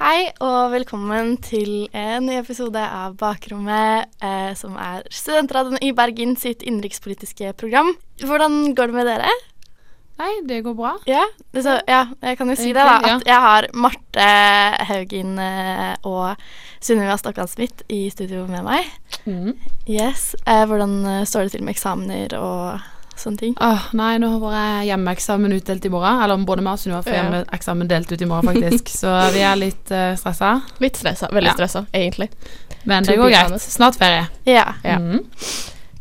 Hei og velkommen til en ny episode av Bakrommet, eh, som er Studentradioen i Bergen sitt innenrikspolitiske program. Hvordan går det med dere? Nei, det går bra. Ja, det så, ja jeg kan jo si det, da. At jeg har Marte Haugen eh, og Sunniva Stokkan-Smith i studio med meg. Mm. Yes. Eh, hvordan står det til med eksamener og sånne ting? Åh, nei, nå har vært hjemmeeksamen utdelt i morgen. Eller både meg og Sunniva får hjemmeeksamen delt ut i morgen, faktisk. Så vi er litt uh, stressa. Litt stressa. Veldig Ja. stressa, egentlig. Men det går greit. Snart ferie. Ja. Ja. Mm.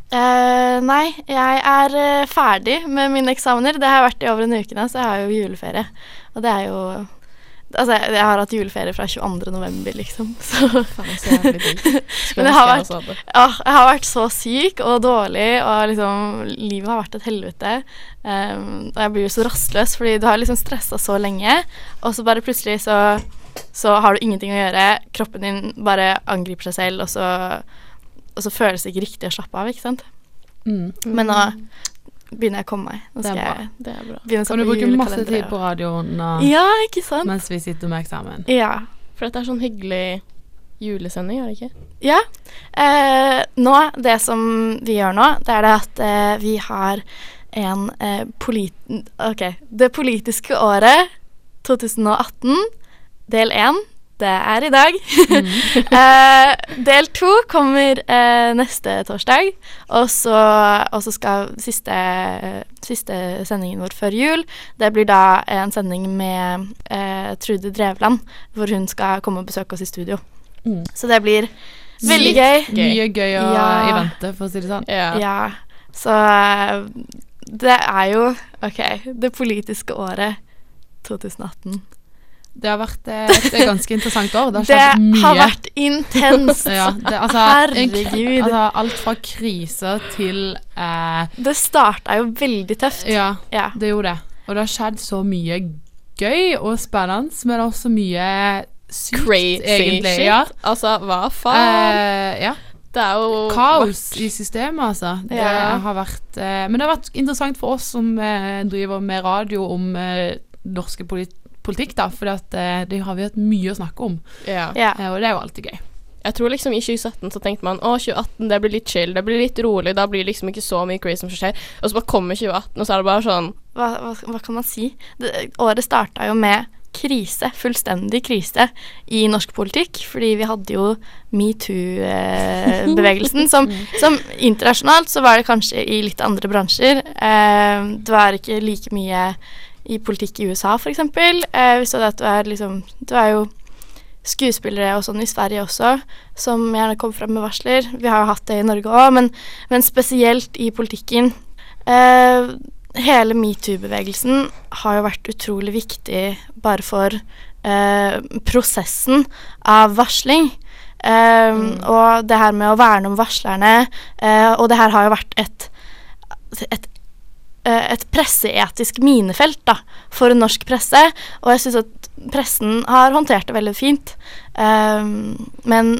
Uh, nei, jeg er eh, ferdig med mine eksamener. Det har jeg vært i over en uke nå, så jeg har jo juleferie. Og det er jo Altså, jeg, jeg har hatt juleferie fra 22. november, liksom. Så Faen, så jævlig Men det har vært- ja, jeg har vært så syk og dårlig, og liksom Livet har vært et helvete. Um, og jeg blir jo så rastløs, fordi du har liksom stressa så lenge, og så bare plutselig så så har du ingenting å gjøre. Kroppen din bare angriper seg selv, og så, og så føles det ikke riktig å slappe av, ikke sant. Mm. Men nå begynner jeg å komme meg. Nå Det er bra. jeg Det er bra. begynne Kan du bruker bruke masse tid på radioen og, Ja, ikke sant? mens vi sitter med eksamen? Ja. For dette er sånn hyggelig julesending, er det ikke? Ja. Eh, nå, det som vi gjør nå, det er det at eh, vi har en eh, polit... OK. Det politiske året 2018, del én, det er i dag. eh, del to kommer eh, neste torsdag, og så, og så skal siste, siste sendingen vår før jul, det blir da en sending med eh, Trude Drevland, hvor hun skal komme og besøke oss i studio. Mm. Så det blir veldig gøy. Gøy. Mye gøy å Ja. i vente, for å si det sånn. Yeah. Ja. Så eh, det er jo OK. Det politiske året 2018. Det har vært et ganske interessant år. Det har skjedd mye. har vært intenst. ja, det, altså, en Herregud. Altså, alt fra kriser til eh, Det starta jo veldig tøft. Ja, Ja. det gjorde det. Og det har skjedd så mye gøy og spennende, men også mye sykt, Crazy egentlig. shit. Ja. Altså, hva faen? Eh, ja. det er jo Kaos i systemet, altså. Det Ja. har vært eh, Men det har vært interessant for oss som eh, driver med radio om eh, norske polit politikk, da, for eh, det har vi hatt mye å snakke om, Ja. Ja. eh, og det er jo alltid gøy. Jeg tror liksom i 2017 så tenkte man å 2018 det blir litt chill, det blir litt rolig, da blir det liksom ikke så mye crazy som skjer. Og så bare kommer 2018, og så er det bare sånn Hva, hva, hva kan man si? Det, året starta jo med krise, fullstendig krise, i norsk politikk. Fordi vi hadde jo metoo-bevegelsen, som, som internasjonalt så var det kanskje i litt andre bransjer. Eh, det var ikke like mye i politikk i USA, f.eks. Eh, vi så det at det er liksom Det er jo skuespillere og sånn i Sverige også, som gjerne kommer frem med varsler. Vi har jo hatt det i Norge òg, men, men spesielt i politikken. Eh, hele metoo-bevegelsen har jo vært utrolig viktig bare for eh, prosessen av varsling. Eh, Og det her med å verne om varslerne, eh, og det her har jo vært et, et et presseetisk minefelt da, for norsk presse, og jeg syns at pressen har håndtert det veldig fint. Um, men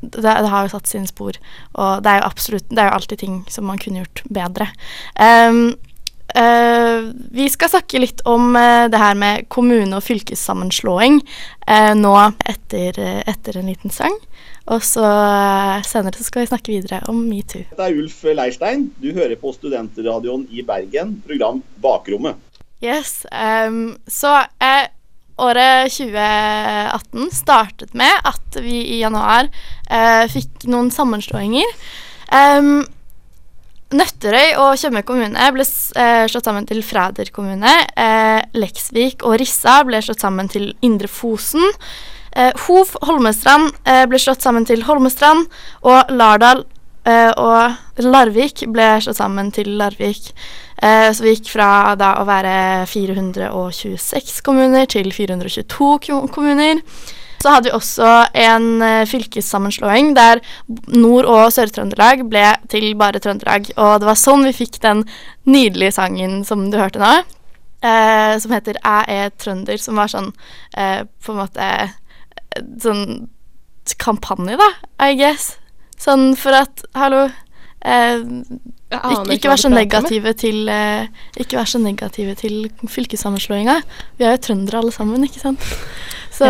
det, det har jo satt sine spor, og det er jo absolutt Det er jo alltid ting som man kunne gjort bedre. Um, uh, vi skal snakke litt om uh, det her med kommune- og fylkessammenslåing uh, nå etter, eh, etter en liten sang. Og så eh, senere så skal vi snakke videre om metoo. Dette er Ulf Leirstein. Du hører på Studentradioen i Bergen, program Bakrommet. Yes. Um, så eh, året 2018 startet med at vi i januar eh, fikk noen sammenslåinger. Um, Nøtterøy og Tjøme kommune ble eh, slått sammen til Fræder kommune. Eh, Leksvik og Rissa ble slått sammen til Indre Fosen. Eh, Hov Holmestrand eh, ble slått sammen til Holmestrand. Og Lardal eh, og Larvik ble slått sammen til Larvik. Så vi gikk fra da å være 426 kommuner til 422 kommuner. Så hadde vi også en fylkessammenslåing der Nord- og Sør-Trøndelag ble til bare Trøndelag. Og det var sånn vi fikk den nydelige sangen som du hørte nå, eh, som heter 'Æ er trønder', som var sånn eh, på en måte sånn kampanje, da, I guess. Sånn for at Hallo. Eh, ikke, ikke vær så negative til eh, Ikke vær så negative til fylkessammenslåinga. Vi er jo trøndere alle sammen, ikke sant? Så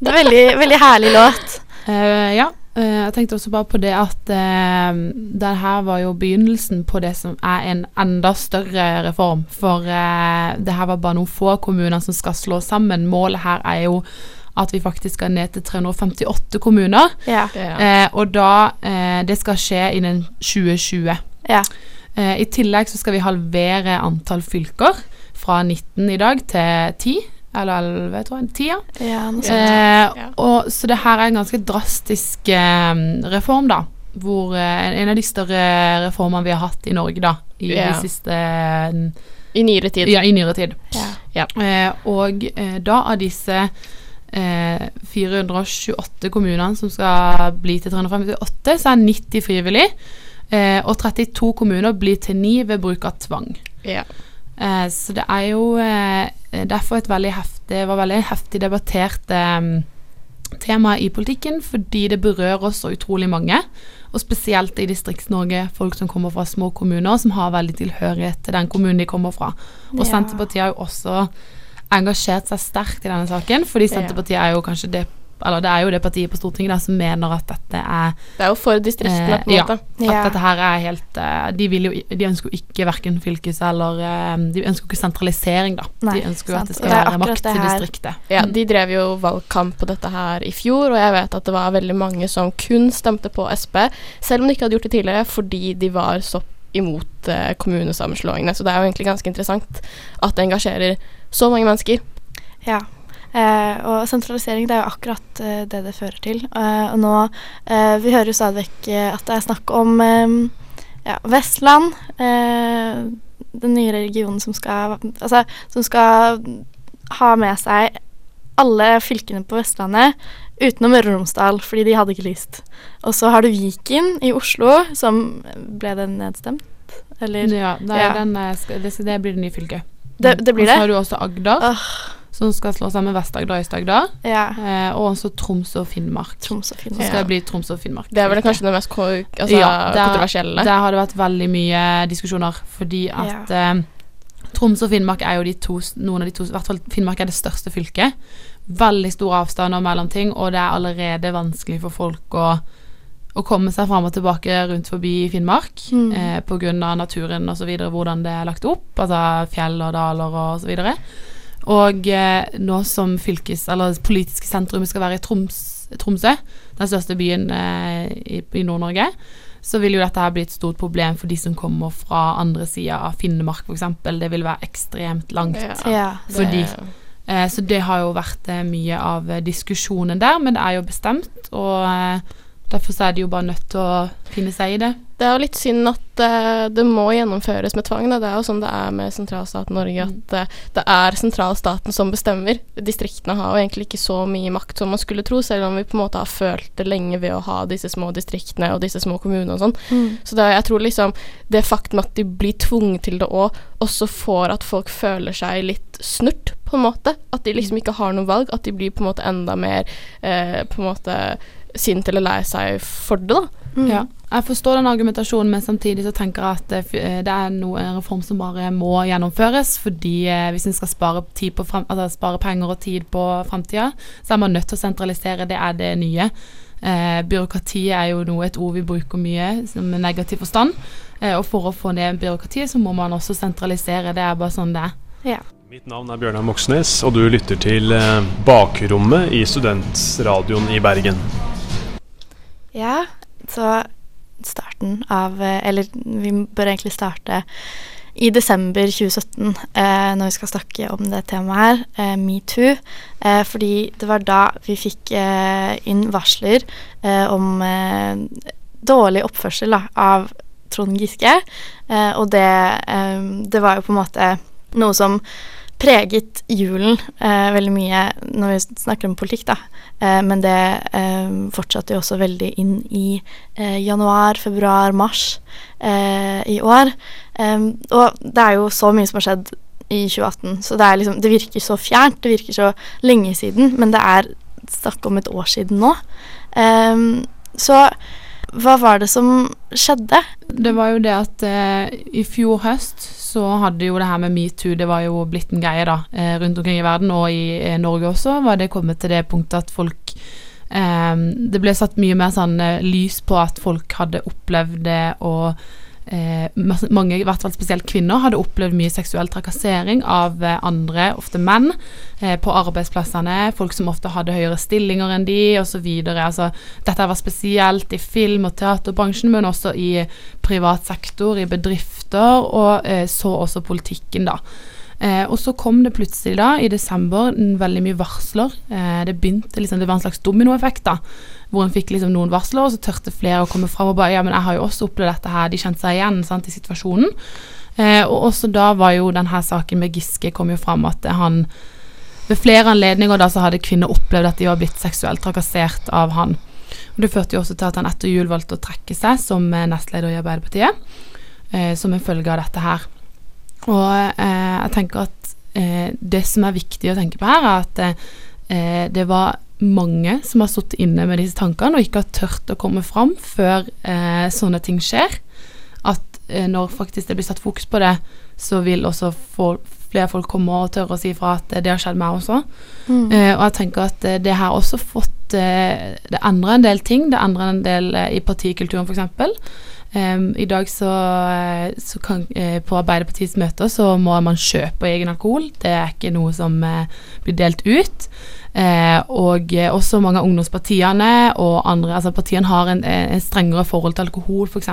det er veldig, veldig herlig låt. Uh, ja. Uh, jeg tenkte også bare på det at uh, det her var jo begynnelsen på det som er en enda større reform. For uh, det her var bare noen få kommuner som skal slå sammen. Målet her er jo at vi faktisk skal ned til 358 kommuner. Ja. Eh, og da eh, Det skal skje innen 2020. ja. Eh, I tillegg så skal vi halvere antall fylker fra 19 i dag til 10. Eller 11, tror jeg. 10, ja. ja. Eh, Ja. og, så det her er en ganske drastisk eh, reform, da. Hvor eh, En av de større reformene vi har hatt i Norge, da. I Ja. de siste I nyere tid. Ja, i nyere tid. Ja. Eh, og eh, da av disse eh, 428 kommunene som skal bli til 358, så er 90 frivillig. Eh, og 32 kommuner blir til 9 ved bruk av tvang. Ja. Eh, så det er jo eh, derfor et veldig heftig, var veldig heftig debattert eh, tema i politikken, fordi det berører oss så utrolig mange. Og spesielt i Distrikts-Norge, folk som kommer fra små kommuner, som har veldig tilhørighet til den kommunen de kommer fra. Og Ja. Senterpartiet har jo også engasjert seg sterkt i denne saken, fordi. Senterpartiet er jo kanskje det eller det er jo det partiet på Stortinget da, som mener at dette er Det er jo for distriktene, Eh, på en ja. måte. at Ja. dette her er helt eh, De, jo, de ønsker jo ikke verken fylkes eller eh, De ønsker jo ikke sentralisering, da. Nei, de ønsker jo sant. at det skal det være makt til distriktet. Ja, Mm. de drev jo valgkamp på dette her i fjor, og jeg vet at det var veldig mange som kun stemte på Sp, selv om de ikke hadde gjort det tidligere, fordi de var så imot eh, kommunesammenslåingene. Så det er jo egentlig ganske interessant at det engasjerer så mange mennesker. Ja. Eh, og sentralisering det er jo akkurat eh, det det fører til. Eh, og nå eh, Vi hører jo stadig vekk eh, at det er snakk om eh, ja, Vestland. Den nye regionen som skal Altså som skal ha med seg alle fylkene på Vestlandet utenom Møre og Romsdal, fordi de hadde ikke lyst. Og så har du Viken i Oslo, som Ble den nedstemt? Eller Ja, det, er Ja. Den, eh, det, det blir det nye fylket. Det, det blir Og så har du også Agder, oh. som skal slå sammen Vest-Agder og Øst-Agder. ja. Eh, og også Troms og Finnmark. Troms og Så skal det bli Troms og Finnmark. Det er vel kanskje det mest altså, Ja, det er- kontroversielle. Der har det vært veldig mye diskusjoner, fordi at eh, Troms og Finnmark er jo de to, noen av de to I hvert fall Finnmark er det største fylket. Veldig store avstander mellom ting, og det er allerede vanskelig for folk å, å komme seg fram og tilbake rundt forbi Finnmark Mm. eh, pga. naturen osv., hvordan det er lagt opp, altså fjell og daler og så videre. Og eh, nå som fylkes, eller politiske sentrum skal være i Troms, Tromsø, den største byen eh, i, i Nord-Norge, så vil jo dette her bli et stort problem for de som kommer fra andre sida av Finnmark f.eks. Det vil være ekstremt langt. Ja. Fordi- så det har jo vært eh, mye av eh, diskusjonen der, men det er jo bestemt, og eh, derfor så er de jo bare nødt til å finne seg i det. Det er jo litt synd at uh, det må gjennomføres med tvang. Da. Det er jo sånn det er med sentralstaten Norge, at uh, det er sentralstaten som bestemmer. Distriktene har jo egentlig ikke så mye makt som man skulle tro, selv om vi på en måte har følt det lenge ved å ha disse små distriktene og disse små kommunene og sånn. Mm. Så det, jeg tror liksom det faktum at de blir tvunget til det òg, også får at folk føler seg litt snurt, på en måte. At de liksom ikke har noe valg. At de blir på en måte enda mer uh, på en måte sint eller lei seg for det, da. Mm. Ja. Jeg forstår den argumentasjonen, men samtidig så tenker jeg at det, eh, det er noe, en reform som bare må gjennomføres. Fordi eh, hvis en skal spare, tid på frem, altså spare penger og tid på framtida, så er man nødt til å sentralisere. Det er det nye. Eh, byråkrati er jo noe, et ord vi bruker mye som en negativ forstand. Eh, og for å få ned byråkratiet, så må man også sentralisere. Det er bare sånn det er. Ja. Mitt navn er Bjørnar Moxnes, og du lytter til eh, Bakrommet i Studentradioen i Bergen. Ja, så starten av eh, Eller vi bør egentlig starte i desember 2017, eh, når vi skal snakke om det temaet her, eh, metoo. Eh, fordi det var da vi fikk eh, inn varsler eh, om dårlig oppførsel da, av Trond Giske. Og det, det var jo på en måte noe som preget julen eh, veldig mye når vi snakker om politikk, da. Eh, men det eh, fortsatte jo også veldig inn i eh, januar, februar, mars eh, i år. Og det er jo så mye som har skjedd i 2018, så det, liksom, det virker så fjernt, det virker så lenge siden, men det er snakk om et år siden nå. Så hva var det som skjedde? Det var jo det at eh, i fjor høst så hadde jo det her med metoo, det var jo blitt en greie da, eh, rundt omkring i verden, og i eh, Norge også, var det kommet til det punktet at folk eh, Det ble satt mye mer sånn eh, lys på at folk hadde opplevd det, og eh, mange, i hvert fall spesielt kvinner, hadde opplevd mye seksuell trakassering av eh, andre, ofte menn, eh, på arbeidsplassene, folk som ofte hadde høyere stillinger enn de, osv. Altså, dette var spesielt i film- og teaterbransjen, men også i privat sektor, i bedrifter, og eh, så også politikken, da. Eh, og så kom det plutselig da, i desember, veldig mye varsler. Eh, det begynte liksom, det var en slags dominoeffekt, da. Hvor en fikk liksom noen varsler, og så tørte flere å komme fram og bare Ja, men jeg har jo også opplevd dette her. De kjente seg igjen sant, i situasjonen. Eh, og også da var jo denne saken med Giske kom jo fram at han ved flere anledninger da så hadde kvinner opplevd at de var blitt seksuelt trakassert av han. Og Det førte jo også til at han etter jul valgte å trekke seg som eh, nestleder i Arbeiderpartiet, eh, som en følge av dette her. Og eh, jeg tenker at eh, det som er viktig å tenke på her, er at eh, det var mange som har sittet inne med disse tankene og ikke har tørt å komme fram før eh, sånne ting skjer. At eh, når faktisk det blir satt fokus på det, så vil også få flere folk komme og tørre å si fra at eh, det har skjedd meg også. Eh, og jeg tenker at det har også fått Det endrer en del ting. Det endrer en del i partikulturen, f.eks. Um, I dag så, eh, så kan uh, På Arbeiderpartiets møter så må man kjøpe egen alkohol. Det er ikke noe som uh, blir delt ut. Uh, og eh, også mange av ungdomspartiene og andre Altså partiene har en, en strengere forhold til alkohol, f.eks.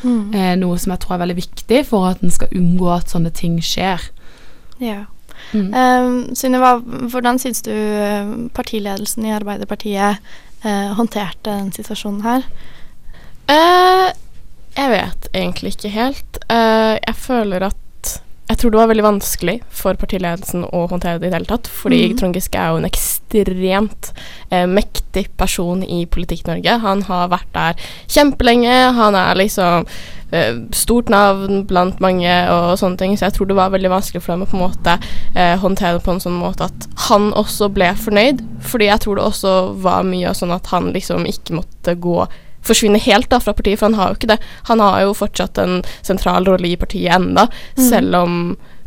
Mm. Eh, noe som jeg tror er veldig viktig for at en skal unngå at sånne ting skjer. Ja. Mm. Um, Synnøve, hvordan syns du partiledelsen i Arbeiderpartiet eh, håndterte den situasjonen her? Eh, jeg vet egentlig ikke helt. Uh, jeg føler at Jeg tror det var veldig vanskelig for partiledelsen å håndtere det i det hele tatt. Fordi mm. Trond Giske er jo en ekstremt uh, mektig person i Politikk-Norge. Han har vært der kjempelenge. Han er liksom uh, stort navn blant mange og sånne ting. Så jeg tror det var veldig vanskelig for dem å på en måte håndtere det på en sånn måte at han også ble fornøyd. Fordi jeg tror det også var mye sånn at han liksom ikke måtte gå forsvinne helt da fra partiet, for han har jo ikke det. Han har jo fortsatt en sentral rolle i partiet enda, selv, om,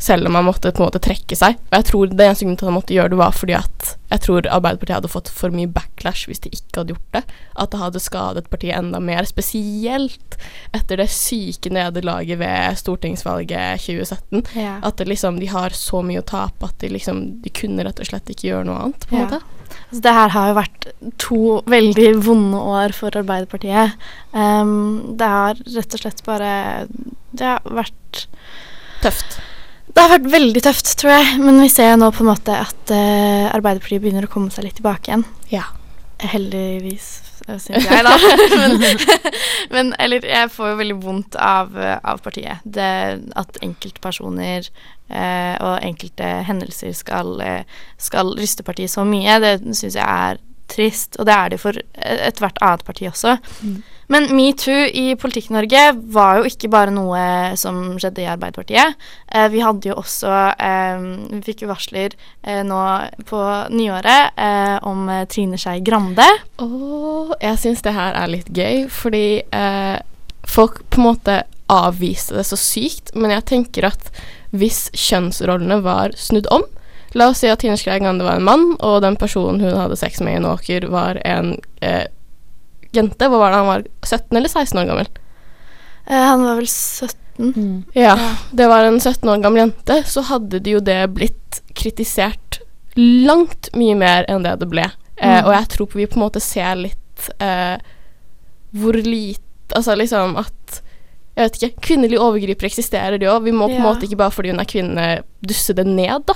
selv om han måtte på en måte trekke seg. Og jeg tror det eneste grunnen til at han måtte gjøre det, var fordi at jeg tror Arbeiderpartiet hadde fått for mye backlash hvis de ikke hadde gjort det. At det hadde skadet partiet enda mer, spesielt etter det syke nederlaget ved stortingsvalget 2017. Ja. At liksom, de har så mye å tape at de liksom De kunne rett og slett ikke gjøre noe annet, på en Ja. måte. Altså, det her har jo vært to veldig vonde år for Arbeiderpartiet. Um, det har rett og slett bare Det har vært Tøft. Det har vært veldig tøft, tror jeg. Men vi ser nå på en måte at uh, Arbeiderpartiet begynner å komme seg litt tilbake igjen. Ja. Heldigvis, syns jeg, da. men, men eller jeg får jo veldig vondt av, eh, av partiet. Det at enkeltpersoner eh, og enkelte hendelser skal, eh, skal ryste partiet så mye, det syns jeg er trist. Og det er det for eh, ethvert annet parti også. Men metoo i Politikk-Norge var jo ikke bare noe som skjedde i Arbeiderpartiet. Eh, vi hadde jo også eh, Vi fikk jo varsler eh, nå på nyåret eh, om eh, Trine Skei Grande. Åh, jeg syns det her er litt gøy, fordi eh, folk på en måte avviste det så sykt, men jeg tenker at hvis kjønnsrollene var snudd om La oss si at Tine Skei Gande var en mann, og den personen hun hadde sex med i en åker, var en eh, jente. Hvor var det han var? 17 eller 16 år gammel? Eh, han var vel 17. Mm. Ja, det var en 17 år gammel jente, så hadde det jo det blitt kritisert langt mye mer enn det det ble. Eh, Mm. og jeg tror vi på en måte ser litt eh, hvor lite Altså liksom at Jeg vet ikke. Kvinnelige overgripere eksisterer, de òg. Vi må på en Ja. måte ikke bare fordi hun er kvinne, dusse det ned, da.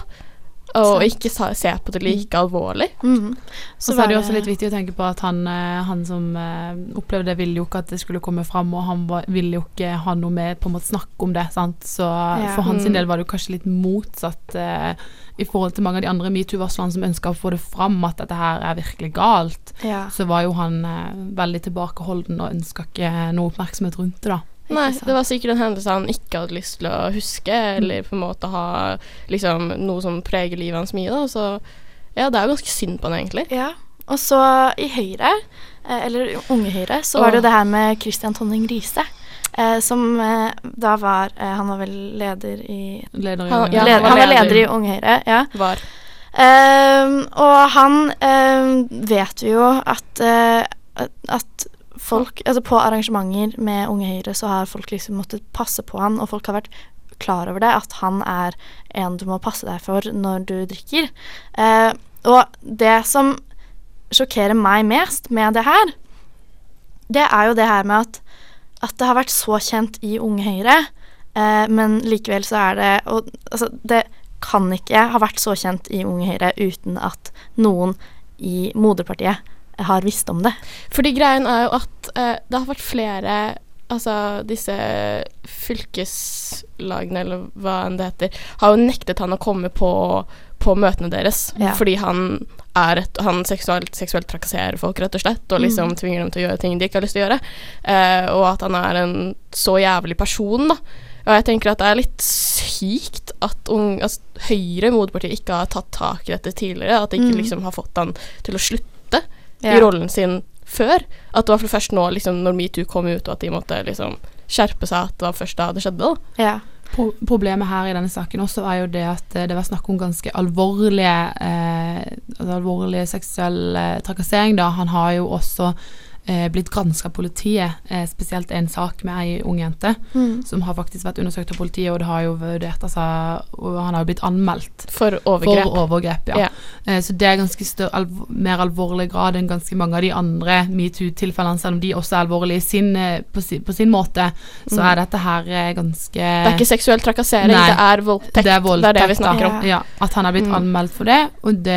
Og ikke se på det like alvorlig. Mm. Og så er det jo også litt viktig å tenke på at han, eh, han som eh, opplevde det, ville jo ikke at det skulle komme fram, og han var, ville jo ikke ha noe med på en måte snakke om det. Sant? Så Ja. for hans Mm. del var det jo kanskje litt motsatt eh, i forhold til mange av de andre metoo-varslerne som ønska å få det fram at dette her er virkelig galt. Ja. Så var jo han eh, veldig tilbakeholden og ønska ikke noe oppmerksomhet rundt det, da. Nei, det var sikkert en hendelse han ikke hadde lyst til å huske, eller på en måte ha liksom noe som preger livet hans mye, da. Så ja, det er jo ganske synd på han, egentlig. Ja, og så i Høyre, eh, eller Unge Høyre, så var det jo det her med Christian Tonning Riise. Eh, som eh, da var eh, Han var vel leder i Leder i Han- ja, leder, var Han var leder. i Unge Høyre, ja. Var. Ehm, og han ehm, vet vi jo at, eh, at- at folk Altså på arrangementer med Unge Høyre så har folk liksom måttet passe på han, og folk har vært klar over det, at han er en du må passe deg for når du drikker. Eh, og det som sjokkerer meg mest med det her, det er jo det her med at, at det har vært så kjent i Unge Høyre, eh, men likevel så er det og, altså, Det kan ikke ha vært så kjent i Unge Høyre uten at noen i moderpartiet har visst om det. Fordi greien er jo at eh, det har vært flere Altså disse fylkeslagene, eller hva enn det heter, har jo nektet han å komme på, på møtene deres. Ja. Fordi han er et Han seksuelt, seksuelt trakasserer folk, rett og slett, og liksom Mm. tvinger dem til å gjøre ting de ikke har lyst til å gjøre. Eh, og at han er en så jævlig person, da. Og jeg tenker at det er litt sykt at unge, altså, Høyre, moderpartiet, ikke har tatt tak i dette tidligere. At de ikke Mm. liksom har fått han til å slutte Ja. i rollen sin før. At det var for først nå, liksom, når metoo kom ut, og at de måtte liksom skjerpe seg, at det var først da det skjedde. da. Ja. Pro problemet her i denne saken også er jo det at eh, det var snakk om ganske alvorlige eh, altså alvorlig seksuell eh, trakassering. da. Han har jo også eh, blitt granska av politiet, eh, spesielt en sak med ei ung jente Mm. som har faktisk vært undersøkt av politiet, og det har jo vurdert altså, og han har jo blitt anmeldt For overgrep. for overgrep. Ja. Yeah. Så det er ganske større, alv mer alvorlig grad enn ganske mange av de andre metoo-tilfellene, selv om de også er alvorlige sin, eh, på, si, på sin måte. Så Mm. er dette her eh, ganske Det er ikke seksuell trakassering, Nei. det er voldtekt. Det er voldtekt, det er det vi snakker om. Ja, at han er blitt Mm. anmeldt for det, og det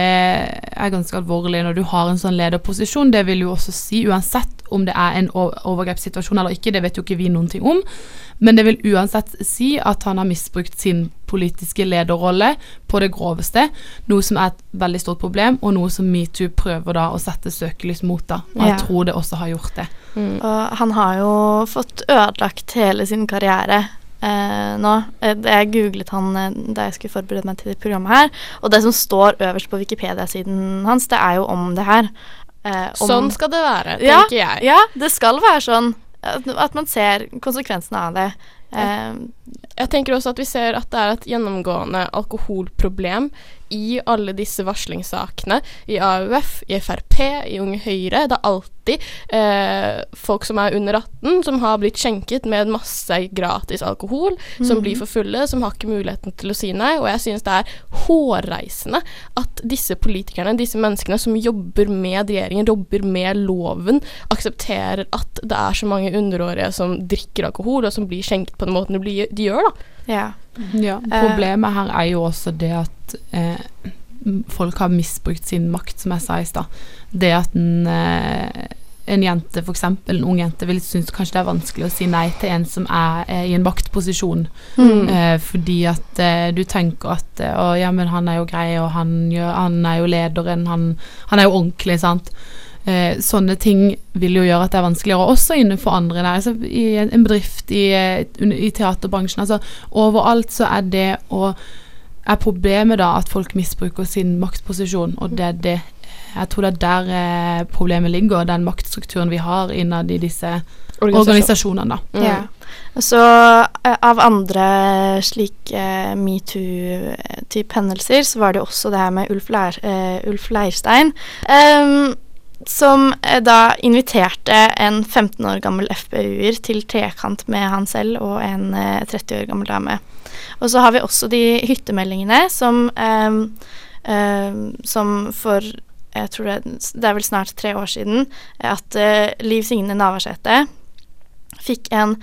er ganske alvorlig når du har en sånn lederposisjon. Det vil jo også si, uansett om det er en overgrepssituasjon eller ikke, det vet jo ikke vi noen ting om, men det vil uansett si at han har misbrukt sin politiske lederrolle på det groveste, noe som er et veldig stort problem, og noe som metoo prøver da å sette søkelys mot, da. Og jeg Ja. tror det også har gjort det. Mm. Og han har jo fått ødelagt hele sin karriere eh, nå. Eh, Jeg googlet han eh, da jeg skulle forberede meg til det programmet her, og det som står øverst på Wikipedia-siden hans, det er jo om det her. Eh, Sånn skal det være, Ja. tenker jeg. Ja, det skal være sånn. At, at man ser konsekvensene av det. Eh, Jeg tenker også at vi ser at det er et gjennomgående alkoholproblem i alle disse varslingssakene. I AUF, i Frp, i Unge Høyre. Det er alltid eh, folk som er under 18, som har blitt skjenket med masse gratis alkohol, som Mhm. blir for fulle, som har ikke muligheten til å si nei. Og jeg synes det er hårreisende at disse politikerne, disse menneskene som jobber med regjeringen, jobber med loven, aksepterer at det er så mange underårige som drikker alkohol, og som blir skjenket på den måten de, blir, de gjør, da. Ja. Ja, Eh. problemet her er jo også det at eh, folk har misbrukt sin makt, som jeg sa i stad. Det at en, eh, en jente, eksempel, en ung jente, vil synes kanskje det er vanskelig å si nei til en som er er i en maktposisjon. Mm. Eh, fordi at eh, du tenker at eh, å, ja, men han er jo grei, og han, han er jo lederen, han, han er jo ordentlig, sant. Eh, sånne ting vil jo gjøre at det er vanskeligere, også innenfor andre der, altså i en en bedrift, i, eh, i teaterbransjen. Altså overalt så er det å Er problemet da at folk misbruker sin maktposisjon, og det er det Jeg tror det er der eh, problemet ligger, den maktstrukturen vi har innad i disse organisasjonene, da. Mm. Ja. Så eh, av andre slike metoo-type hendelser, så var det jo også det her med Ulf, Leir, eh, Ulf Leirstein. ehm, som eh, da inviterte en 15 år gammel FPU-er til trekant med han selv og en eh, 30 år gammel dame. Og så har vi også de hyttemeldingene som, um, um, som for jeg tror det, det er vel snart tre år siden at uh, Liv Signe Navarsete fikk en,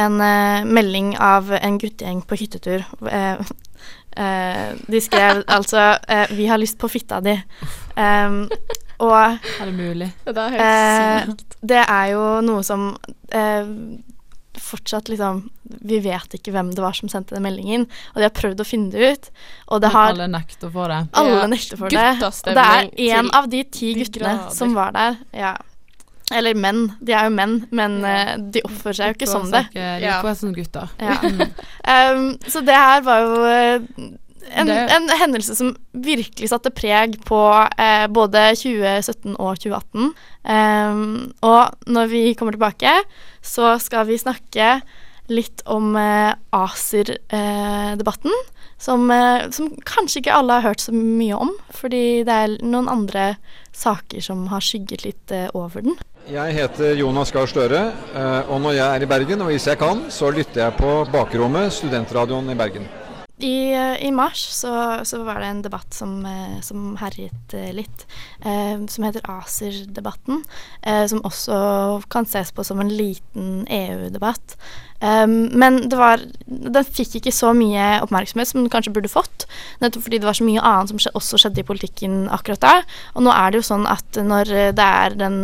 en uh, melding av en guttegjeng på hyttetur. Uh, eh, de skrev altså eh, 'Vi har lyst på fitta di'. Um, og Er det mulig? Det er Eh, helt sykt. det er jo noe som eh, fortsatt liksom Vi vet ikke hvem det var som sendte den meldingen, og de har prøvd å finne det ut. Og det har alle nekter for det. alle Ja, nekter for det. Og det er én en av de ti de guttene grader. som var der. Ja. Eller menn. De er jo menn, men ja. de oppfører seg jo ikke sånn som det. snakke- De Ja. som gutter. Ja. Um, så det her var jo eh, en, Det- en hendelse som virkelig satte preg på eh, både 2017 og 2018. Um, og når vi kommer tilbake, så skal vi snakke litt om eh, ACER-debatten. som, eh, som kanskje ikke alle har hørt så mye om, fordi det er noen andre saker som har skygget litt eh, over den. Jeg heter Jonas Gahr Støre, eh, og når jeg er i Bergen, og hvis jeg kan, så lytter jeg på Bakrommet, studentradioen i Bergen. I, I mars så, så var det en debatt som, eh, som herjet eh, litt, eh, som heter ACER-debatten, eh, som også kan ses på som en liten EU-debatt. Um, men var, den fikk ikke så mye oppmerksomhet som den kanskje burde fått, nettopp fordi det var så mye annet som også skjedde i politikken akkurat da. Og nå er det jo sånn at når det er den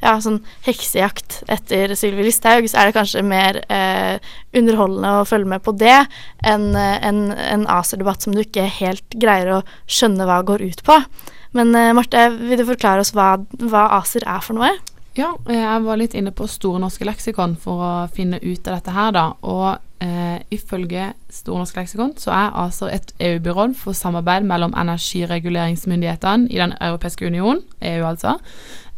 ja, sånn heksejakt etter Sylvi Listhaug, så er det kanskje mer eh, underholdende å følge med på det enn eh, en, en ACER-debatt som du ikke helt greier å skjønne hva går ut på. Men eh, Marte, vil du forklare oss hva, hva ACER er for noe? Ja, jeg var litt inne på Store norske leksikon for å finne ut av dette her, da. Og eh, ifølge Store norske leksikon så er ACER et EU-byrå for samarbeid mellom energireguleringsmyndighetene i Den europeiske union, EU altså.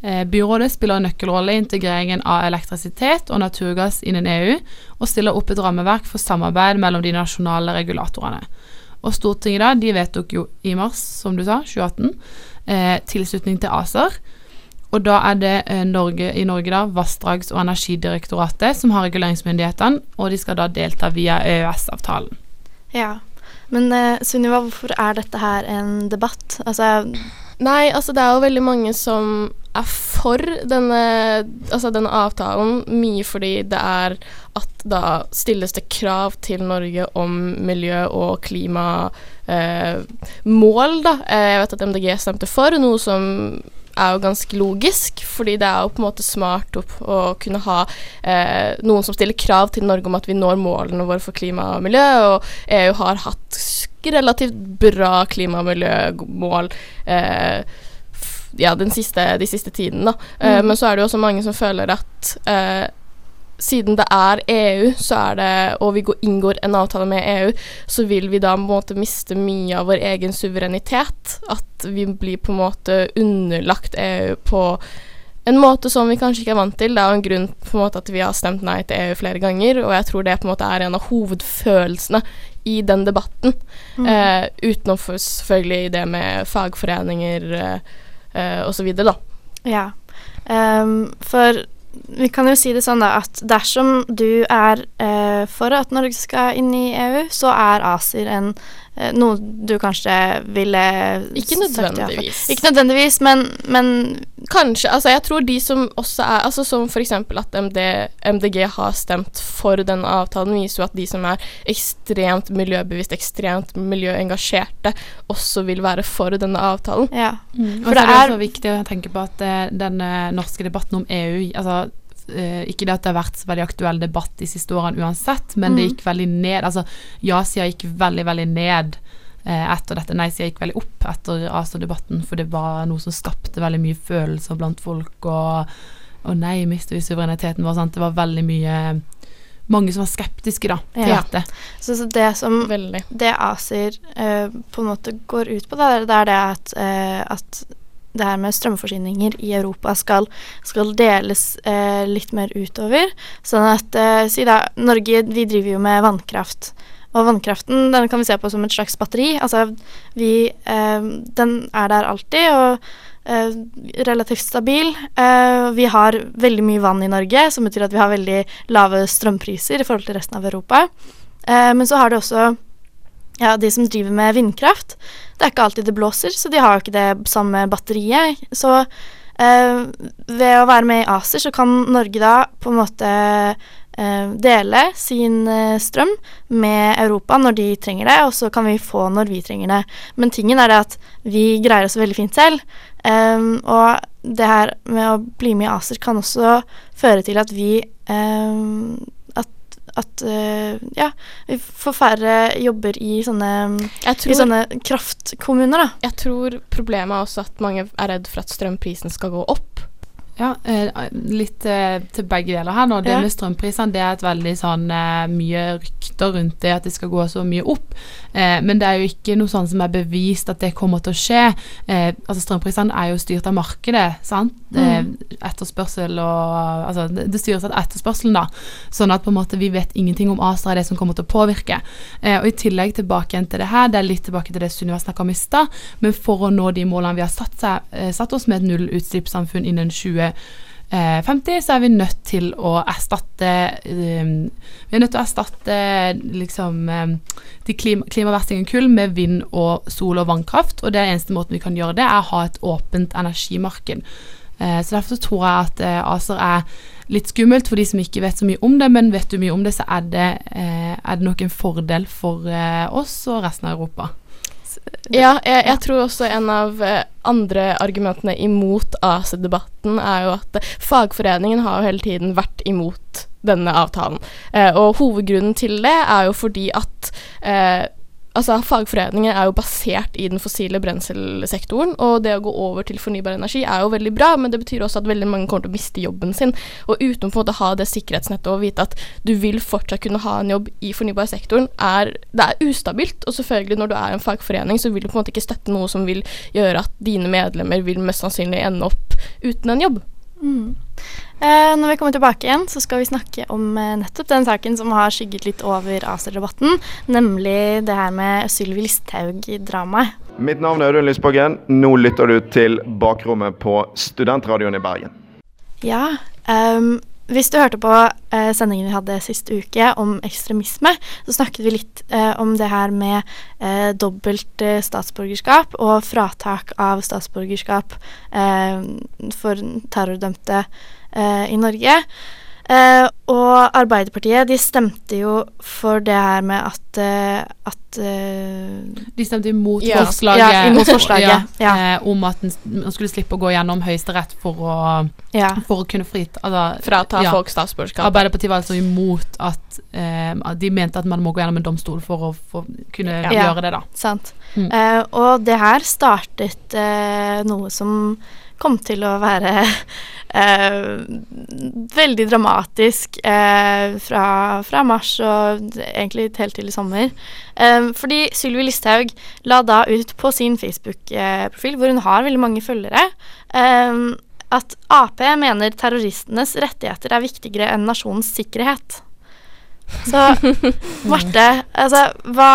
Eh, byrådet spiller en nøkkelrolle i integreringen av elektrisitet og naturgass innen EU, og stiller opp et rammeverk for samarbeid mellom de nasjonale regulatorene. Og Stortinget da, de vedtok jo i mars, som du sa, 2018, eh, tilslutning til ACER. Og da er det eh, Norge, i Norge da, Vassdrags- og energidirektoratet som har reguleringsmyndighetene, og de skal da delta via EØS-avtalen. Ja. Men uh, Sunniva, hvorfor er dette her en debatt? Altså, Nei, altså det er jo veldig mange som er for denne, altså denne avtalen, mye fordi det er at da stilles det krav til Norge om miljø- og klimamål, eh, da. Eh, jeg vet at MDG stemte for, noe som er jo ganske logisk, fordi det er jo på en måte smart å kunne ha eh, noen som stiller krav til Norge om at vi når målene våre for klima og miljø, og EU har hatt relativt bra klima- og miljømål eh, ja, den siste, de siste tiden, da. Eh, Mm. men så er det jo også mange som føler at eh, siden det er EU, så det, og vi går, inngår en avtale med EU, så vil vi da på en måte miste mye av vår egen suverenitet. At vi blir på en måte underlagt EU på en måte som vi kanskje ikke er vant til. Det er jo en grunn på en måte at vi har stemt nei til EU flere ganger, og jeg tror det på en måte er en av hovedfølelsene i den debatten. mm. Eh, utenom selvfølgelig det med fagforeninger eh, eh, osv., da. Ja. Um, for vi kan jo si det sånn da at dersom du er eh, for at Norge skal inn i EU, så er ACER en, noe du kanskje ville Ikke sagt ja nødvendigvis. Ikke nødvendigvis, men, men Kanskje. Altså, jeg tror de som også er Altså Som f.eks. at MD, MDG har stemt for denne avtalen, viser jo at de som er ekstremt miljøbevisst, ekstremt miljøengasjerte, også vil være for denne avtalen. ja. For For det det er er- så viktig å tenke på at uh, den eh, norske debatten om EU altså, eh, Ikke det at det har vært så veldig aktuell debatt de siste årene uansett, men det Mm. gikk veldig ned. Altså ja-sida gikk veldig, veldig ned eh, etter dette. Nei-sida gikk veldig opp etter ASA-debatten, for det var noe som skapte veldig mye følelser blant folk. Og, og nei, mister vi suvereniteten vår? Sant? Det var veldig mye Mange som var skeptiske, da, til Ja. dette. Så, så det som Veldig. det ACER eh, på en måte går ut på, da, det er det at, eh, at det her med strømforsyninger i Europa skal, skal deles eh, litt mer utover. Sånn at eh, Si da, Norge vi driver jo med vannkraft. Og vannkraften den kan vi se på som et slags batteri. Altså vi eh, Den er der alltid og eh, relativt stabil. Eh, vi har veldig mye vann i Norge, som betyr at vi har veldig lave strømpriser i forhold til resten av Europa. Eh, men så har det også ja, de som driver med vindkraft. Det er ikke alltid det blåser, så de har jo ikke det samme batteriet. Så eh, ved å være med i ACER, så kan Norge da på en måte eh, dele sin eh, strøm med Europa når de trenger det, og så kan vi få når vi trenger det. Men tingen er det at vi greier oss veldig fint selv. Um, og det her med å bli med i ACER kan også føre til at vi um, At, uh, ja, vi får færre jobber i sånne, Jeg i sånne kraftkommuner, da. jeg tror problemet er også at mange er redd for at strømprisen skal gå opp. Ja, eh, litt eh, til begge deler her nå. Det Ja. med strømprisene det er et veldig sånn mye rykt, rykter rundt det, at det skal gå så mye opp. Eh, men det er jo ikke noe sånn som er bevist at det kommer til å skje. Eh, altså Strømprisene er jo styrt av markedet, sant. Eh, etterspørsel og Altså det, styres av etterspørselen, da. Sånn at på en måte vi vet ingenting om ASA er det som kommer til å påvirke. Eh, og i tillegg tilbake igjen til det her, det er litt tilbake til det Sunniva snakka om i stad, men for å nå de målene vi har satt, seg, eh, satt oss med et nullutslippssamfunn innen 2050, så er vi nødt til å erstatte um, Vi er nødt til å erstatte liksom um, klima, klimaverstingene kull med vind og sol og vannkraft, og det eneste måten vi kan gjøre det, er å ha et åpent energimarked. Uh, så derfor så tror jeg at uh, ACER er litt skummelt for de som ikke vet så mye om det, men vet du mye om det, så er det, uh, er det nok en fordel for eh, oss og resten av Europa. Ja, jeg, jeg tror også en av eh, andre argumentene imot ACER-debatten er jo at fagforeningen har jo hele tiden vært imot denne avtalen. Eh, og hovedgrunnen til det er jo fordi at eh, Altså, Fagforeninger er jo basert i den fossile brenselsektoren, og det å gå over til fornybar energi er jo veldig bra, men det betyr også at veldig mange kommer til å miste jobben sin. Og uten å ha det sikkerhetsnettet og vite at du vil fortsatt kunne ha en jobb i fornybarsektoren, er, det er ustabilt. Og selvfølgelig, når du er en fagforening, så vil du på en måte ikke støtte noe som vil gjøre at dine medlemmer vil mest sannsynlig ende opp uten en jobb. Mm. Eh, når vi kommer tilbake igjen, så skal vi snakke om eh, nettopp den saken som har skygget litt over ACER-debatten, nemlig det her med Sylvi Listhaug-dramaet. Mitt navn er Audun Lysbakken. Nå lytter du til Bakrommet på Studentradioen i Bergen. Ja, ehm, hvis du hørte på eh, sendingen vi hadde sist uke om ekstremisme, så snakket vi litt eh, om det her med eh, dobbelt eh, statsborgerskap og fratak av statsborgerskap eh, for terrordømte eh, i Norge. Eh, og Arbeiderpartiet de stemte jo for det her med at, eh, at eh, De stemte imot Ja. forslaget, Ja, imot forslaget, ja. eh, om at man skulle slippe å gå gjennom Høyesterett for Ja. for å kunne frita altså, Frata ja. folk statsborgerskap. Arbeiderpartiet var altså imot at eh, De mente at man må gå gjennom en domstol for å for kunne Ja. gjøre det, da. Sant. Mm. Eh, og det her startet noe som kom til å være eh, veldig dramatisk eh, fra, fra mars og egentlig helt til i sommer. Eh, fordi Sylvi Listhaug la da ut på sin Facebook-profil, hvor hun har veldig mange følgere, at Ap mener terroristenes rettigheter er viktigere enn nasjonens sikkerhet. Så Marte, altså hva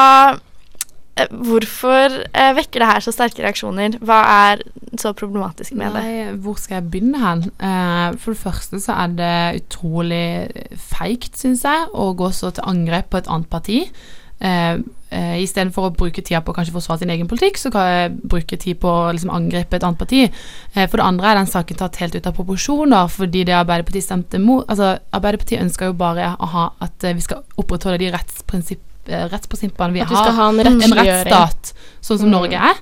Hvorfor eh, vekker det her så sterke reaksjoner? Hva er så problematisk med det? Nei, hvor skal jeg begynne hen? Eh, for det første så er det utrolig feigt, syns jeg, å gå så til angrep på et annet parti. Eh, eh, Istedenfor å bruke tida på å kanskje forsvare sin egen politikk, så kan jeg bruke tid på å liksom angripe et annet parti. Eh, for det andre er den saken tatt helt ut av proporsjoner, fordi det Arbeiderpartiet stemte mot Altså, Arbeiderpartiet ønsker jo bare å ha at eh, vi skal opprettholde de rettsprinsipp, eh, rettsprinsippene vi At har ha en en rettsstat, sånn som Mm. Norge er.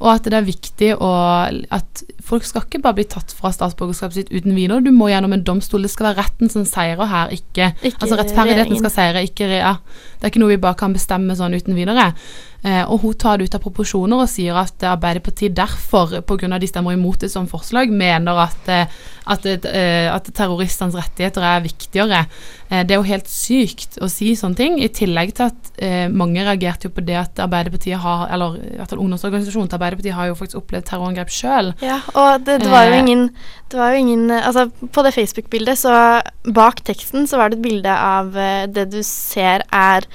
Og at det er viktig å At folk skal ikke bare bli tatt fra statsborgerskapet sitt uten videre. Du må gjennom en domstol. Det skal være retten som seirer her, ikke, Ikke Altså rettferdigheten regjeringen. skal seire, ikke ja. Det er ikke noe vi bare kan bestemme sånn uten videre. Eh, og hun tar det ut av proporsjoner og sier at Arbeiderpartiet derfor, pga. de stemmer imot det som forslag, mener at, eh, at, eh, at terroristenes rettigheter er viktigere. Det er jo helt sykt å si sånne ting, i tillegg til at mange reagerte jo på det at Arbeiderpartiet har, eller at ungdomsorganisasjonen til Arbeiderpartiet har jo faktisk opplevd terrorangrep sjøl. Ja, og det, det var jo ingen Det var jo ingen Altså, på det Facebook-bildet, så bak teksten så var det et bilde av det du ser er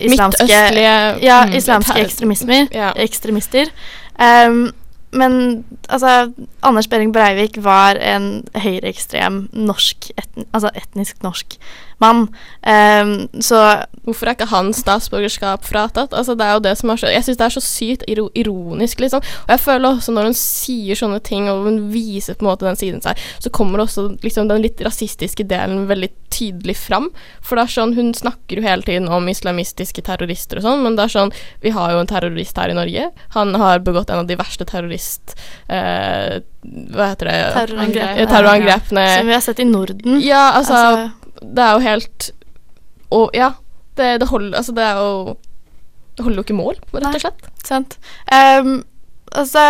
islamske Ja, mm, islamske ekstremismer. Ja. Ekstremister. Um, men altså, Anders Behring Breivik var en høyreekstrem norsk etn, Altså etnisk norsk mann. Um, så Hvorfor er ikke hans statsborgerskap fratatt? Altså, det er jo det som er så Jeg syns det er så sykt iro ironisk, liksom. Og jeg føler også når hun sier sånne ting, og hun viser på en måte den siden seg, så kommer også liksom den litt rasistiske delen veldig tydelig fram. For det er sånn Hun snakker jo hele tiden om islamistiske terrorister og sånn, men det er sånn Vi har jo en terrorist her i Norge. Han har begått en av de verste terrorist... Eh, hva heter det? terrorangrep. Eh, Terrorangrepene Som vi har sett i Norden. Ja, altså, Altså, Det er jo helt Og ja, det, det holder Altså, det er jo Det holder jo ikke mål, rett og slett. sant. Um, altså,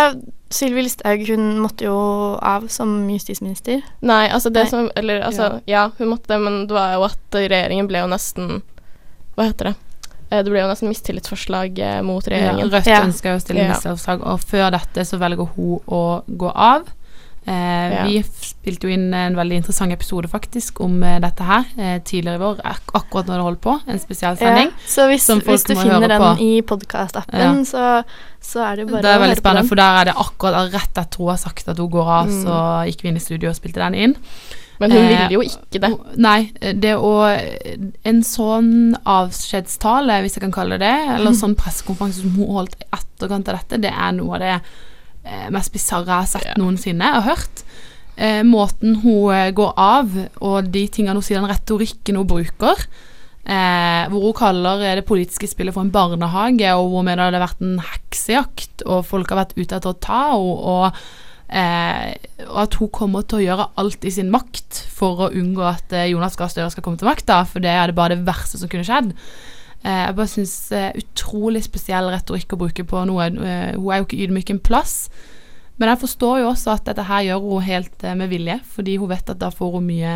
Sylvi Listhaug hun måtte jo av som justisminister. Nei, altså det Nei. som Eller altså, ja. hun måtte det, men det var jo at regjeringen ble jo nesten Hva heter det? Eh, Det ble jo nesten mistillitsforslag mot mot Ja, regjeringen. Rødt Ja. ønsker jo å stille Ja. mistillitsforslag, og før dette så velger hun å gå av. Eh, Ja. Vi spilte jo inn en veldig interessant episode faktisk om eh, dette her eh, tidligere i vår, ak akkurat når det holdt på, en spesiell sending. Ja, så hvis, hvis du finner den på. i podkastappen, Ja. så, så er det jo bare Det er å veldig høre på spennende, den. for der er det akkurat rett etter hun har sagt at hun går av, Mm. så gikk vi inn i studio og spilte den inn. Men hun Eh, ville jo ikke det. Nei, det å En sånn avskjedstale, hvis jeg kan kalle det det, eller sånn pressekonferanse som hun holdt i etterkant av dette, det er noe av det mest bisarre jeg har sett noensinne og hørt. Eh, måten hun eh, går av, og de tingene hun sier, den retorikken hun bruker, eh, hvor hun kaller eh, det politiske spillet for en barnehage, og hvor hun mener det har vært en heksejakt, og folk har vært ute etter å ta henne, og Eh, og at hun kommer til å gjøre alt i sin makt for å unngå at eh, Jonas Gahr Støre skal komme til makta, for det er det bare det verste som kunne skjedd. Eh, jeg bare syns eh, utrolig spesiell retorikk å bruke på noe. Eh, hun er jo ikke ydmyk en plass. Men jeg forstår jo også at dette her gjør hun helt med vilje, fordi hun vet at da får hun mye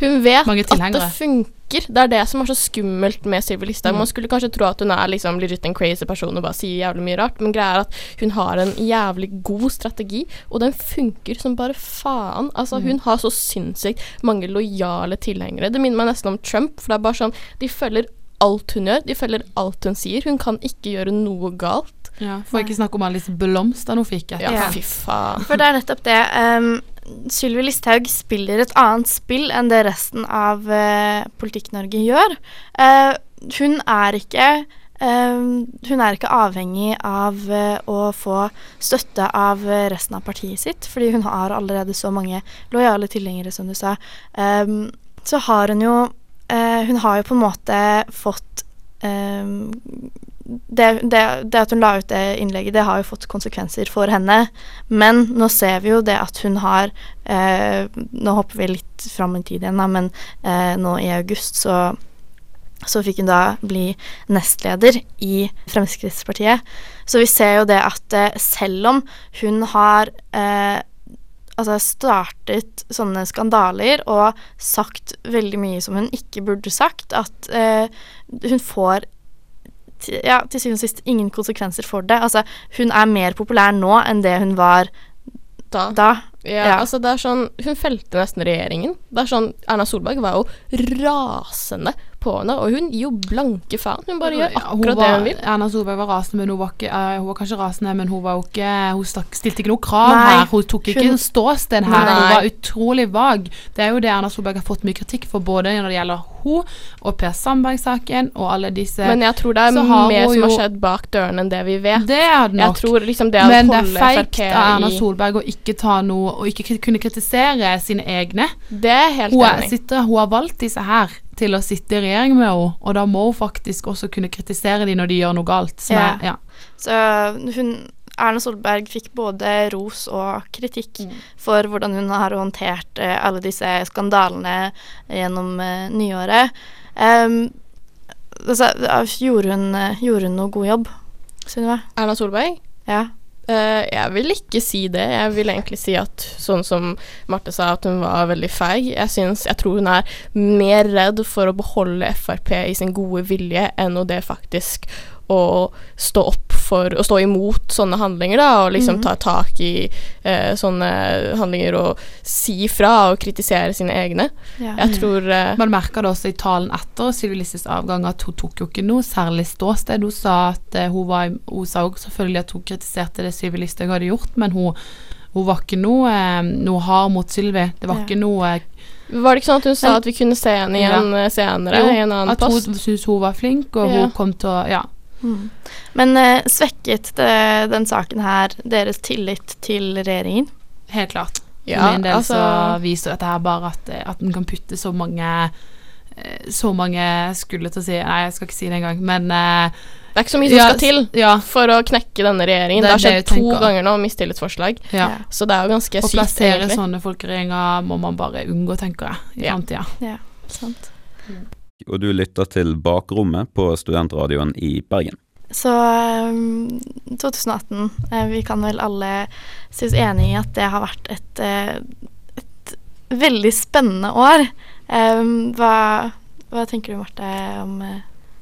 Hun vet at det funker. Det er det som er så skummelt med Sylvi Listhaug. Mm. Man skulle kanskje tro at hun er liksom legit en crazy person og bare sier jævlig mye rart, men greia er at hun har en jævlig god strategi, og den funker som bare faen. Altså, Mm. hun har så sinnssykt mange lojale tilhengere. Det minner meg nesten om Trump, for det er bare sånn De følger alt hun gjør, de følger alt hun sier. Hun kan ikke gjøre noe galt. ja, For ikke snakke om alle disse blomstene hun fikk. etter. Ja. fy faen. For det er nettopp det. Um, Sylvi Listhaug spiller et annet spill enn det resten av uh, Politikk-Norge gjør. Uh, hun er ikke Uh, hun er ikke avhengig av uh, å få støtte av resten av partiet sitt, fordi hun har allerede så mange lojale tilhengere, som du sa. Um, så har hun jo eh, Hun har jo på en måte fått eh, det, det, det at hun la ut det innlegget, det har jo fått konsekvenser for henne. Men nå ser vi jo det at hun har eh, Nå hopper vi litt fram i tid igjen, da, men eh, nå i august så, så fikk hun da bli nestleder i Fremskrittspartiet. Så vi ser jo det at eh, selv om hun har eh, altså startet sånne skandaler og sagt veldig mye som hun ikke burde sagt, at eh, hun får ja, til syvende og sist ingen konsekvenser for det. Altså, hun er mer populær nå enn det hun var Da. da. Ja, Ja. altså det er sånn Hun felte nesten regjeringen. Det er sånn Erna Solberg var jo rasende på henne, og hun gir jo blanke faen. Hun bare gjør akkurat var, det hun vil. Erna Solberg var rasende, men hun var, ikke, uh, hun var kanskje rasende, men hun var jo ikke Hun stakk, stilte ikke noe krav Nei, her. Hun tok ikke hun- ståsted her. Nei. Hun var utrolig vag. Det er jo det Erna Solberg har fått mye kritikk for, både når det gjelder hun og Per Sandberg-saken og alle disse Men jeg tror det er mer som har skjedd bak dørene enn det vi vet. Det er det nok. tror liksom det men det er feigt av Erna Solberg å ikke ta noe Og ikke kunne kritisere sine egne. Det er helt Hun, er, sitter, hun har valgt disse her til å sitte i regjering med henne, og da må hun faktisk også kunne kritisere dem når de gjør noe galt. Som Ja. er, ja. Så hun Erna Solberg fikk både ros og kritikk for hvordan hun har håndtert eh, alle disse skandalene gjennom eh, nyåret. Um, altså, gjorde, hun, eh, gjorde hun noe god jobb, Sunniva? Erna Solberg? Ja. Eh, jeg vil ikke si det. Jeg vil egentlig si at sånn som Marte sa, at hun var veldig feig. Jeg, jeg tror hun er mer redd for å beholde Frp i sin gode vilje enn å det faktisk å stå opp for Å stå imot sånne handlinger, da, og liksom mm. ta tak i eh, sånne handlinger og si fra og kritisere sine egne. ja. Jeg tror eh, Man merker det også i talen etter Sylvi Listhaugs avgang at hun tok jo ikke noe særlig ståsted. Hun sa at eh, hun var Hun sa også selvfølgelig at hun kritiserte det Sylvi Listhaug hadde gjort, men hun, hun var ikke noe, eh, noe hard mot Sylvi. Det var Ja. ikke noe Var det ikke sånn at hun sa at vi kunne se henne igjen ja. senere Jo, i en annen At post? hun syntes hun var flink, og Ja. hun kom til å Ja. Mm. Men eh, svekket det, den saken her deres tillit til regjeringen? Helt klart. For Ja, min del altså- så viser dette her bare at, eh, at den kan putte så mange eh, Så mange skulle til å si Nei, jeg skal ikke si det engang, men eh, Det er ikke så mye som ja, skal til Ja. for å knekke denne regjeringen. Det Det, har skjedd to tenker. ganger nå, mistillitsforslag. ja. Så det er jo ganske sykt, Å plassere sykt, sånne folkeregjeringer må man bare unngå, tenker jeg, i Ja. framtida. Sant. Og du lytter til Bakrommet på studentradioen i Bergen. Så um, 2018 eh, Vi kan vel alle si oss enig i at det har vært et, eh, et veldig spennende år. Hva, hva tenker du, Marte, om eh,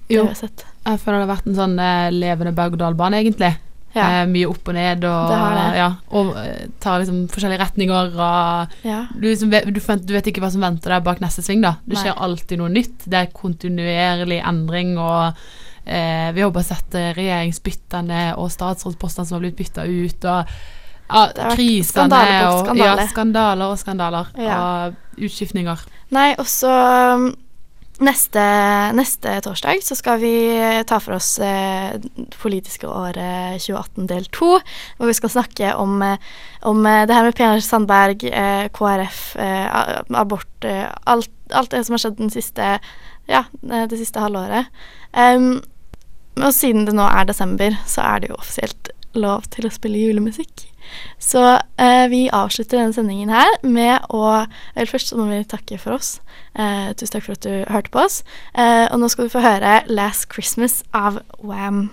Det Jo. har sett. Jeg føler det har vært en sånn eh, levende berg-og-dal-bane, egentlig. Ja. Eh, mye opp og ned, og. Ja, og eh, tar liksom forskjellige retninger. Og ja. du, liksom du, du vet ikke hva som venter deg bak neste sving. da Det Nei. skjer alltid noe nytt. Det er kontinuerlig endring. Og eh, Vi har bare sett eh, regjeringsbyttene og statsrådspostene som har blitt bytta ut. Og ja, krisene skandaler og skandaler. Ja, skandaler og skandaler. Og utskiftninger. Nei, også um, neste, neste torsdag så skal vi ta for oss eh, politiske året 2018 del 2, hvor vi skal snakke om, eh, om eh, det her med Per Sandberg, eh, KrF, eh, abort, eh, alt, alt det som har skjedd den siste, ja, det siste halvåret. Um, og siden det nå er desember, så er det jo offisielt lov til å spille julemusikk. Så eh, vi avslutter denne sendingen her med å Vel, først så må vi takke for oss. Eh, tusen takk for at du hørte på oss. Eh, og nå skal du få høre 'Last Christmas' av Wam.